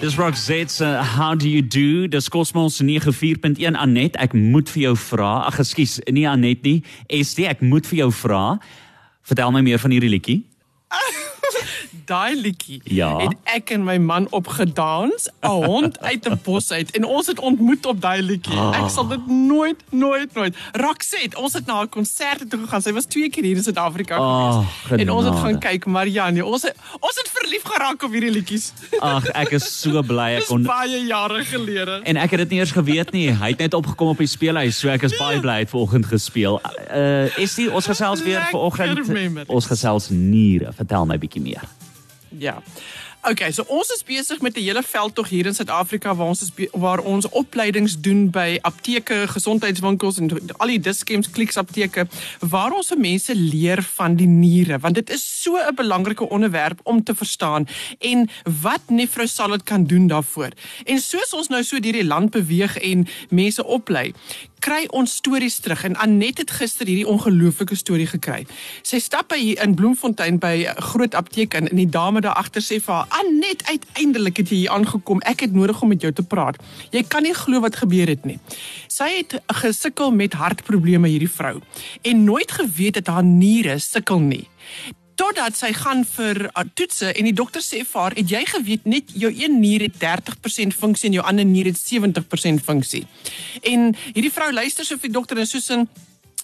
Dis Roxette se How do you do? Dis Cosmos 94.1 Anet, ek moet vir jou vra. Ag ekskuus, nie Anet nie. SD, ek moet vir jou vra. Vertel my meer van hierdie liedjie daai liedjie ja. het ek en my man op gedans, 'n hond uit 'n bos uit en ons het ontmoet op daai liedjie. Oh. Ek sal dit nooit nooit nooit. Roxette, ons het na 'n konsert toe gegaan. Sy was twee keer hier in Suid-Afrika oh, gewees. En ons het gaan kyk Marianne. Ons het ons het verlief geraak op hierdie liedjies. Ag, ek is so bly ek kon baie jare gelede. En ek het dit nie eers geweet nie. Hy het net opgekom op die speelhuis, so ek is baie ja. bly hy het vanoggend gespeel. Uh is dit ons gesels weer vanoggend. Ons gesels niere. Vertel my bietjie meer. Ja. Okay, so ons is besig met 'n hele veldtog hier in Suid-Afrika waar ons is waar ons opleidings doen by apteke, gesondheidswinkels en al die diskems kliks apteke waar ons mense leer van die niere want dit is so 'n belangrike onderwerp om te verstaan en wat Nefrosalad kan doen daarvoor. En soos ons nou so deur die land beweeg en mense oplei, kry ons stories terug en Anet het gister hierdie ongelooflike storie gekry. Sy stap by hier in Bloemfontein by 'n groot apteek in en die dame daar agter sê vir haar: "Anet, uiteindelik het jy hier aangekom. Ek het nodig om met jou te praat. Jy kan nie glo wat gebeur het nie." Sy het gesukkel met hartprobleme hierdie vrou en nooit geweet dat haar niere sukkel nie totdat sy gaan vir uh, toetse en die dokter sê vir haar, "Het jy geweet net jou een nier het 30% funksie en jou ander nier het 70% funksie?" En hierdie vrou luister so vir die dokter en so sin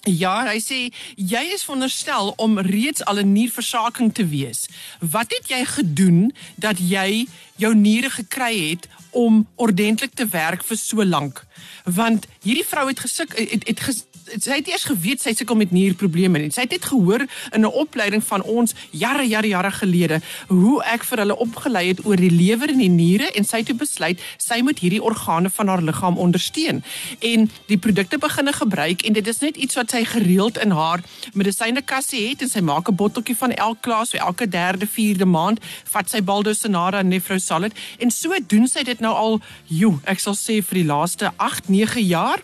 Ja, hy sê jy is veronderstel om reeds al 'n nierversaking te wees. Wat het jy gedoen dat jy jou niere gekry het om ordentlik te werk vir so lank? Want hierdie vrou het gesuk het, het ges, sy het eers geweet sy sukkel met nierprobleme en sy het net gehoor in 'n opleiding van ons jare jare jare gelede hoe ek vir hulle opgelei het oor die lewer en die niere en sy het besluit sy moet hierdie organe van haar liggaam ondersteun. En die produkte beginne gebruik en dit is net iets wat sy gereeld in haar medisynekassie het en sy maak 'n botteltjie van elke klas vir elke derde vierde maand vat sy Baldosinara Nefrosalid en so doen sy dit nou al joe ek sal sê vir die laaste 8 9 jaar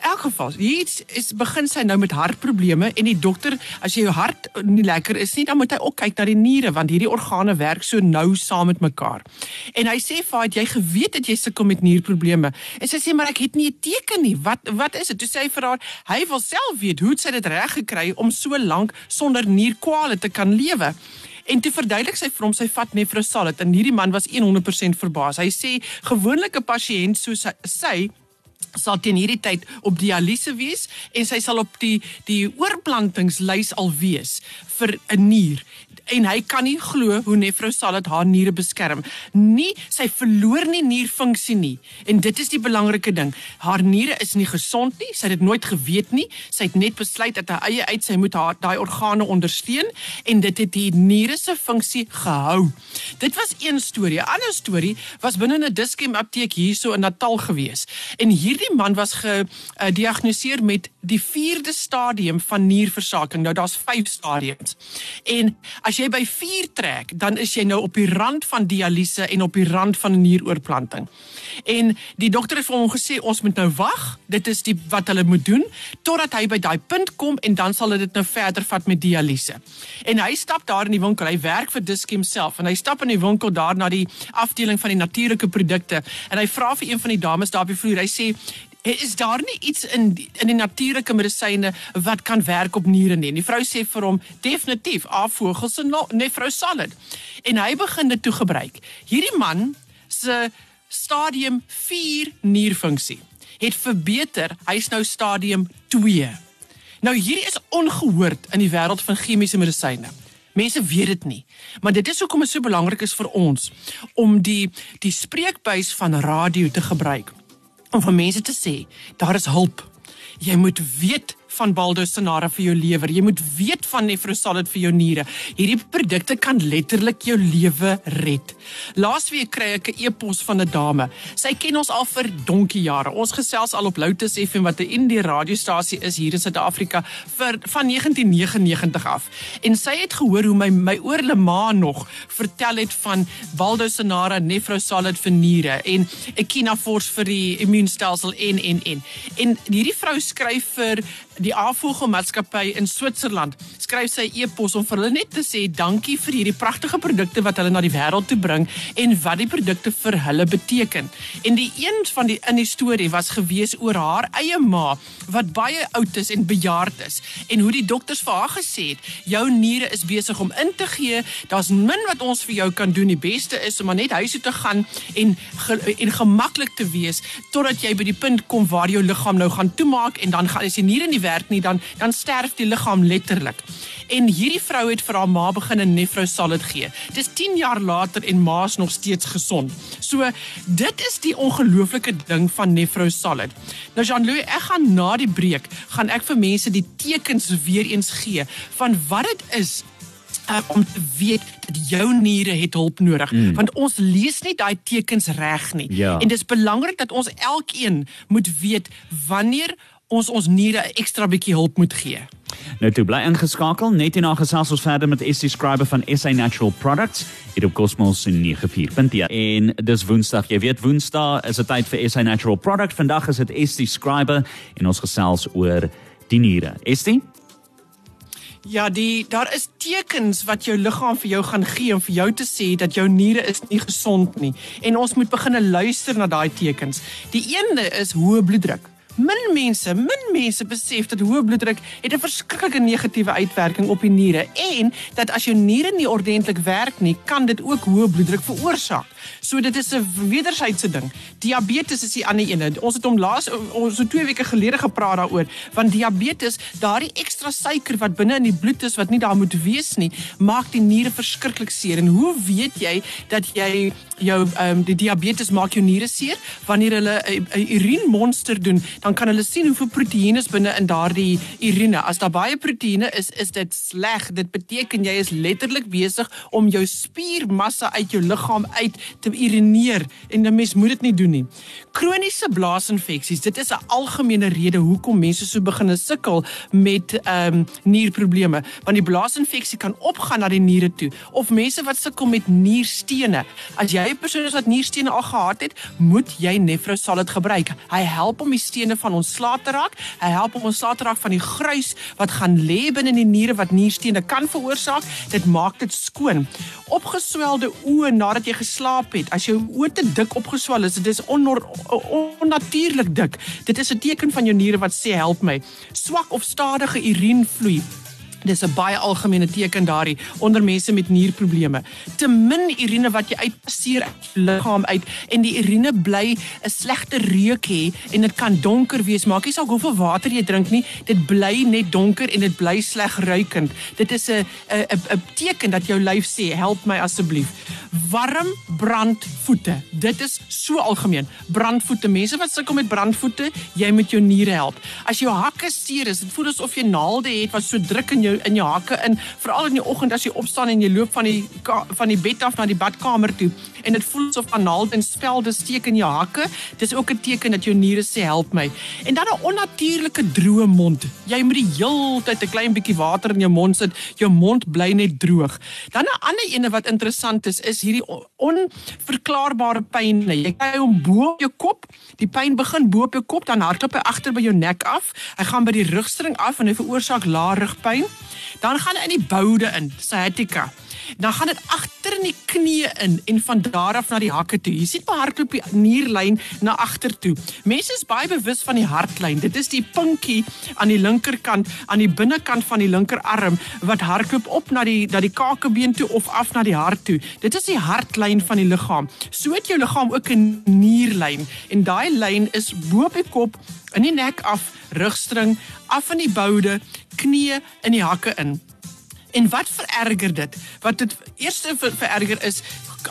elk geval, hier is begin sy nou met hartprobleme en die dokter, as jy jou hart nie lekker is nie, dan moet hy ook kyk na die niere want hierdie organe werk so nou saam met mekaar. En hy sê vir haar, jy geweet dat jy sukkel met nierprobleme. En sy sê maar ek het nie 'n teken nie. Wat wat is dit? Toe sê hy vir haar, hy wil self weet hoe sy dit reg gekry om so lank sonder nierkwale te kan lewe. En te verduidelik sy vir hom sy vat nefrosalid en hierdie man was 100% verbaas. Hy sê gewoonlik 'n pasiënt soos sy, sy sal teen hierdie tyd op dialyse wees en sy sal op die die oorplantingslys al wees vir 'n nier. En hy kan nie glo hoe Nefrosalid haar niere beskerm. Nie sy verloor nie nierfunksie nie. En dit is die belangrike ding. Haar niere is nie gesond nie. Sy het dit nooit geweet nie. Sy het net besluit dat haar eie uit sy moet haar daai organe ondersteun. En dit het die niere se funksie gehou. Dit was een storie. 'n ander storie was binne 'n Dischem apteek hierso in Natal gewees. En hierdie man was gediagnoseer met die 4de stadium van nierversaking nou daar's 5 stadiums en as jy by 4 trek, dan is jy nou op die rand van dialyse en op die rand van 'n nieroorplanting. En die dokter het vir hom gesê ons moet nou wag. Dit is die wat hulle moet doen totdat hy by daai punt kom en dan sal hulle dit nou verder vat met dialyse. En hy stap daar in die winkel. Hy werk vir Dischem self en hy stap in die winkel daar na die afdeling van die natuurlike produkte en hy vra vir een van die dames daar op die vloer. Hy sê is daar nie iets in in die natuurlike medisyne wat kan werk op niere nie. Die vrou sê vir hom definitief afvogels en nefrosalid. En hy begin dit toe gebruik. Hierdie man se stadium 4 nierfunksie het verbeter. Hy's nou stadium 2. Nou hierdie is ongehoord in die wêreld van chemiese medisyne. Mense weet dit nie, maar dit is hoekom dit so belangrik is vir ons om die die spreekbuis van radio te gebruik om vir mense te sê daar is hulp. Jy moet weet van Baldosinara vir jou lewer. Jy moet weet van Nefrosalid vir jou niere. Hierdie produkte kan letterlik jou lewe red. Laasweek kry ek 'n e-pos van 'n dame. Sy ken ons al vir donkie jare. Ons gesels al op Lotus FM wat 'n indie radiostasie is hier in Suid-Afrika vir van 1999 af. En sy het gehoor hoe my my oorle ma nog vertel het van Baldosinara Nefrosalid vir niere en Ekinafors vir die immuunstelsel en en en. En hierdie vrou skryf vir die afvoermaatskappy in Switserland skryf sy e-pos om vir hulle net te sê dankie vir hierdie pragtige produkte wat hulle na die wêreld toe bring en wat die produkte vir hulle beteken. En die een van die in die storie was gewees oor haar eie ma wat baie oud is en bejaard is en hoe die dokters vir haar gesê het jou niere is besig om in te gee, daar's min wat ons vir jou kan doen. Die beste is om net huis toe te gaan en en gemaklik te wees totdat jy by die punt kom waar jou liggaam nou gaan toemaak en dan gaan as die niere nie werk nie dan dan sterf die liggaam letterlik. En hierdie vrou het vir haar ma begin 'n nefrosalid gee. Dis 10 jaar later en ma's nog steeds gesond. So dit is die ongelooflike ding van nefrosalid. Nou Jean-Louis, ek gaan na die breek gaan ek vir mense die tekens weer eens gee van wat dit is uh, om te weet dat jou niere het hulp nodig mm. want ons lees nie daai tekens reg nie ja. en dis belangrik dat ons elkeen moet weet wanneer ons ons niere 'n ekstra bietjie hulp moet gee. Nou toe bly ingeskakel net hierna gesels ons verder met SC Scriber van SA Natural Products hier op Cosmos 94.1 en dis Woensdag jy weet Woensdag is 'n tyd vir SA Natural Product vandag is dit SC Scriber en ons gesels oor die niere. SC Ja, die daar is tekens wat jou liggaam vir jou gaan gee om vir jou te sê dat jou niere is nie gesond nie en ons moet begine luister na daai tekens. Die een is hoë bloeddruk. Min mense, min mense besef dat hoë bloeddruk het 'n verskriklike negatiewe uitwerking op die niere en dat as jou niere nie ordentlik werk nie, kan dit ook hoë bloeddruk veroorsaak. So dit is 'n wederwysige ding. Diabetes is die ander een. Ons het hom laas ons so 2 weke gelede gepraat daaroor, want diabetes, daardie ekstra suiker wat binne in die bloed is wat nie daar moet wees nie, maak die niere verskriklik seer. En hoe weet jy dat jy jou ehm um, die diabetes maak jou niere seer wanneer hulle 'n urinemonster doen? Dan kan hulle sien hoeveel proteïene is binne in daardie urine. As daar baie proteïene is, is dit sleg. Dit beteken jy is letterlik besig om jou spiermassa uit jou liggaam uit te urineer en 'n mens moet dit nie doen nie. Kroniese blaasinfeksies, dit is 'n algemene rede hoekom mense so begin sukkel met ehm um, nierprobleme, want die blaasinfeksie kan opgaan na die niere toe of mense wat sukkel met nierstene. As jy 'n persoon is wat nierstene al gehad het, moet jy Nefrosalid gebruik. Hy help om die stene van ontslae te raak. Hy help om ontslae te raak van die gruis wat gaan lê binne in die niere wat nierstene kan veroorsaak. Dit maak dit skoon. Opgeswelde oë nadat jy geslaap het, as jou oë te dik opgeswel is, dit is onnatuurlik dik. Dit is 'n teken van jou niere wat sê help my. Swak of stadige urinevloei Dis 'n baie algemene teken daarin onder mense met nierprobleme. Te min urine wat jy uitpasseer uit liggaam uit en die urine bly 'n slegte reuk hê en dit kan donker wees. Maak nie saak hoeveel water jy drink nie, dit bly net donker en dit bly sleg ruikend. Dit is 'n 'n 'n teken dat jou lyf sê, "Help my asseblief." Warm brandvoete. Dit is so algemeen. Brandvoete. Mense wat sukkel met brandvoete, jy moet jou niere help. As jou hakke seer is, dit voel asof jy naalde het wat so druk in jou in jou hakke in, veral in die oggend as jy opstaan en jy loop van die van die bed af na die badkamer toe en dit voel asof anaal en spelde steek in jou hakke. Dis ook 'n teken dat jou niere sê help my. En dan 'n onnatuurlike droë mond. Jy moet die heeltyd 'n klein bietjie water in jou mond sit. Jou mond bly net droog. Dan 'n ander ene wat interessant is, is hierdie onverklaarbare pyn. Jy kry hom bo op jou kop. Die pyn begin bo op jou kop, dan hardloop hy agter by jou nek af. Hy gaan by die rugstring af en hy veroorsaak lae rugpyn. Dan gaan hy in die boude in, sciatica dan gaan dit agter in die knie in en van daar af na die hakke toe. Jy sien by hardloop die nierlyn na agter toe. Mense is baie bewus van die hartlyn. Dit is die pinkie aan die linkerkant, aan die binnekant van die linkerarm wat hardloop op na die na die kakebeen toe of af na die hart toe. Dit is die hartlyn van die liggaam. So het jou liggaam ook 'n nierlyn en daai lyn is bo op die kop in die nek af, rugstring, af in die boude, knie in die hakke in. En wat vererger dit? Wat dit eerste vererger is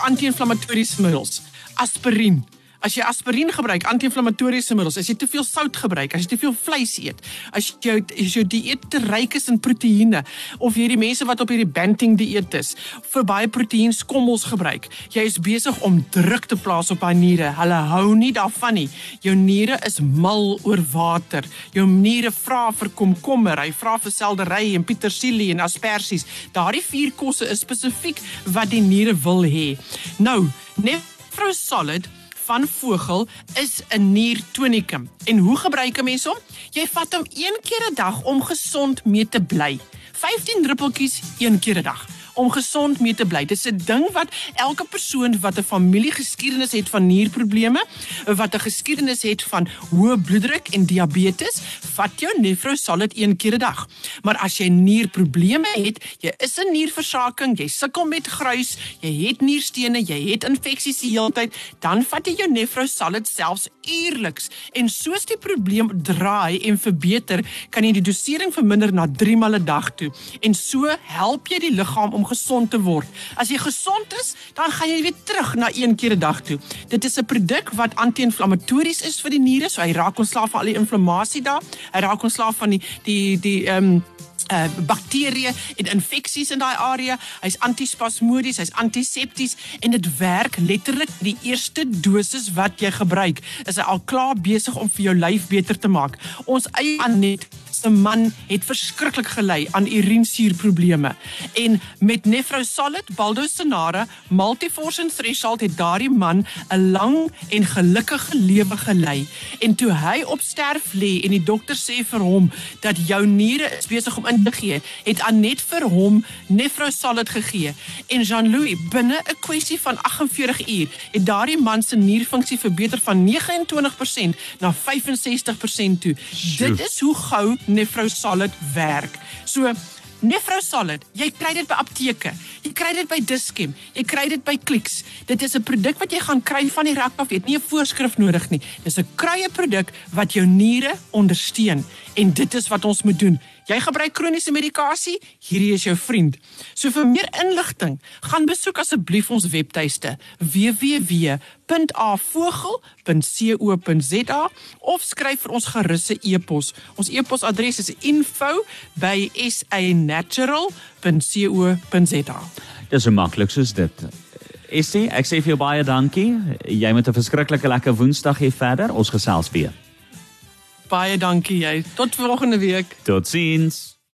anti-inflammatoriese middels, aspirien. As jy aspirien gebruik, anti-inflammatoriese middels, as jy te veel sout gebruik, as jy te veel vleis eet, as jy as jou dieet te ryk is in proteïene of hierdie mense wat op hierdie banting dieet is, vir baie proteïen skommels gebruik, jy is besig om druk te plaas op haar niere. Hulle hou nie daarvan nie. Jou niere is mal oor water. Jou niere vra vir komkommer, hy vra vir seldery en petersilie en asperges. Daardie vier kosse is spesifiek wat die niere wil hê. Nou, net vrou solid van Vogel is 'n niertonikum. En hoe gebruik 'n mens hom? Jy vat hom een keer 'n dag om gesond mee te bly. 15 druppeltjies een keer 'n dag om gesond mee te bly. Dit is 'n ding wat elke persoon wat 'n familiegeskiedenis het van nierprobleme, wat 'n geskiedenis het van hoë bloeddruk en diabetes, vat jou Nefrosolid een keer 'n dag. Maar as jy nierprobleme het, jy is 'n nierversaking, jy sukkel met gruis, jy het nierstene, jy het infeksies die hele tyd, dan vat jy jou Nefrosolid selfs uierliks. En soos die probleem draai en verbeter, kan jy die dosering verminder na 3 maal 'n dag toe. En so help jy die liggaam om gesond te word. As jy gesond is, dan gaan jy weer terug na een keer 'n dag toe. Dit is 'n produk wat anti-inflammatories is vir die niere, so hy raak ontslaaf van al die inflammasie daar. Hy raak ontslaaf van die die die ehm um, uh bakterieë en infeksies in daai area. Hy's antispasmodies, hy's antisepties en dit werk letterlik die eerste dosis wat jy gebruik. Is hy al klaar besig om vir jou lyf beter te maak. Ons eie Anet se man het verskriklik gely aan urinesuurprobleme en met Nefrosolid, Baldosinara, Multiforce Threshold het daardie man 'n lang en gelukkige lewe gelei. En toe hy op sterf lê en die dokter sê vir hom dat jou niere is besig om in te gee, het Anet vir hom Nefrosolid gegee. En Jean-Louis binne 'n kwessie van 48 uur het daardie man se nierfunksie verbeter van 29% na 65% toe. Sjoe. Dit is hoe gou Nefrosolid werk. So Nefrosolid, jy kry dit by apteke. Jy kry dit by Dischem. Jy kry dit by Clicks. Dit is 'n produk wat jy gaan kry van die rak af. Jy het nie 'n voorskrif nodig nie. Dis 'n kruie produk wat jou niere ondersteun en dit is wat ons moet doen. Jy gebruik kroniese medikasie, hierdie is jou vriend. So vir meer inligting, gaan besoek asseblief ons webtuiste www.avogel.co.za of skryf vir ons gerus 'n e-pos. Ons e-posadres is info@sanatural.co.za. Dis so maklik soos dit. Essie, ek sê vir jou baie dankie. Jy moet 'n verskriklike lekker Woensdag hê verder. Ons gesels weer. Baie dankie jy. Tot volgende week. Totsiens.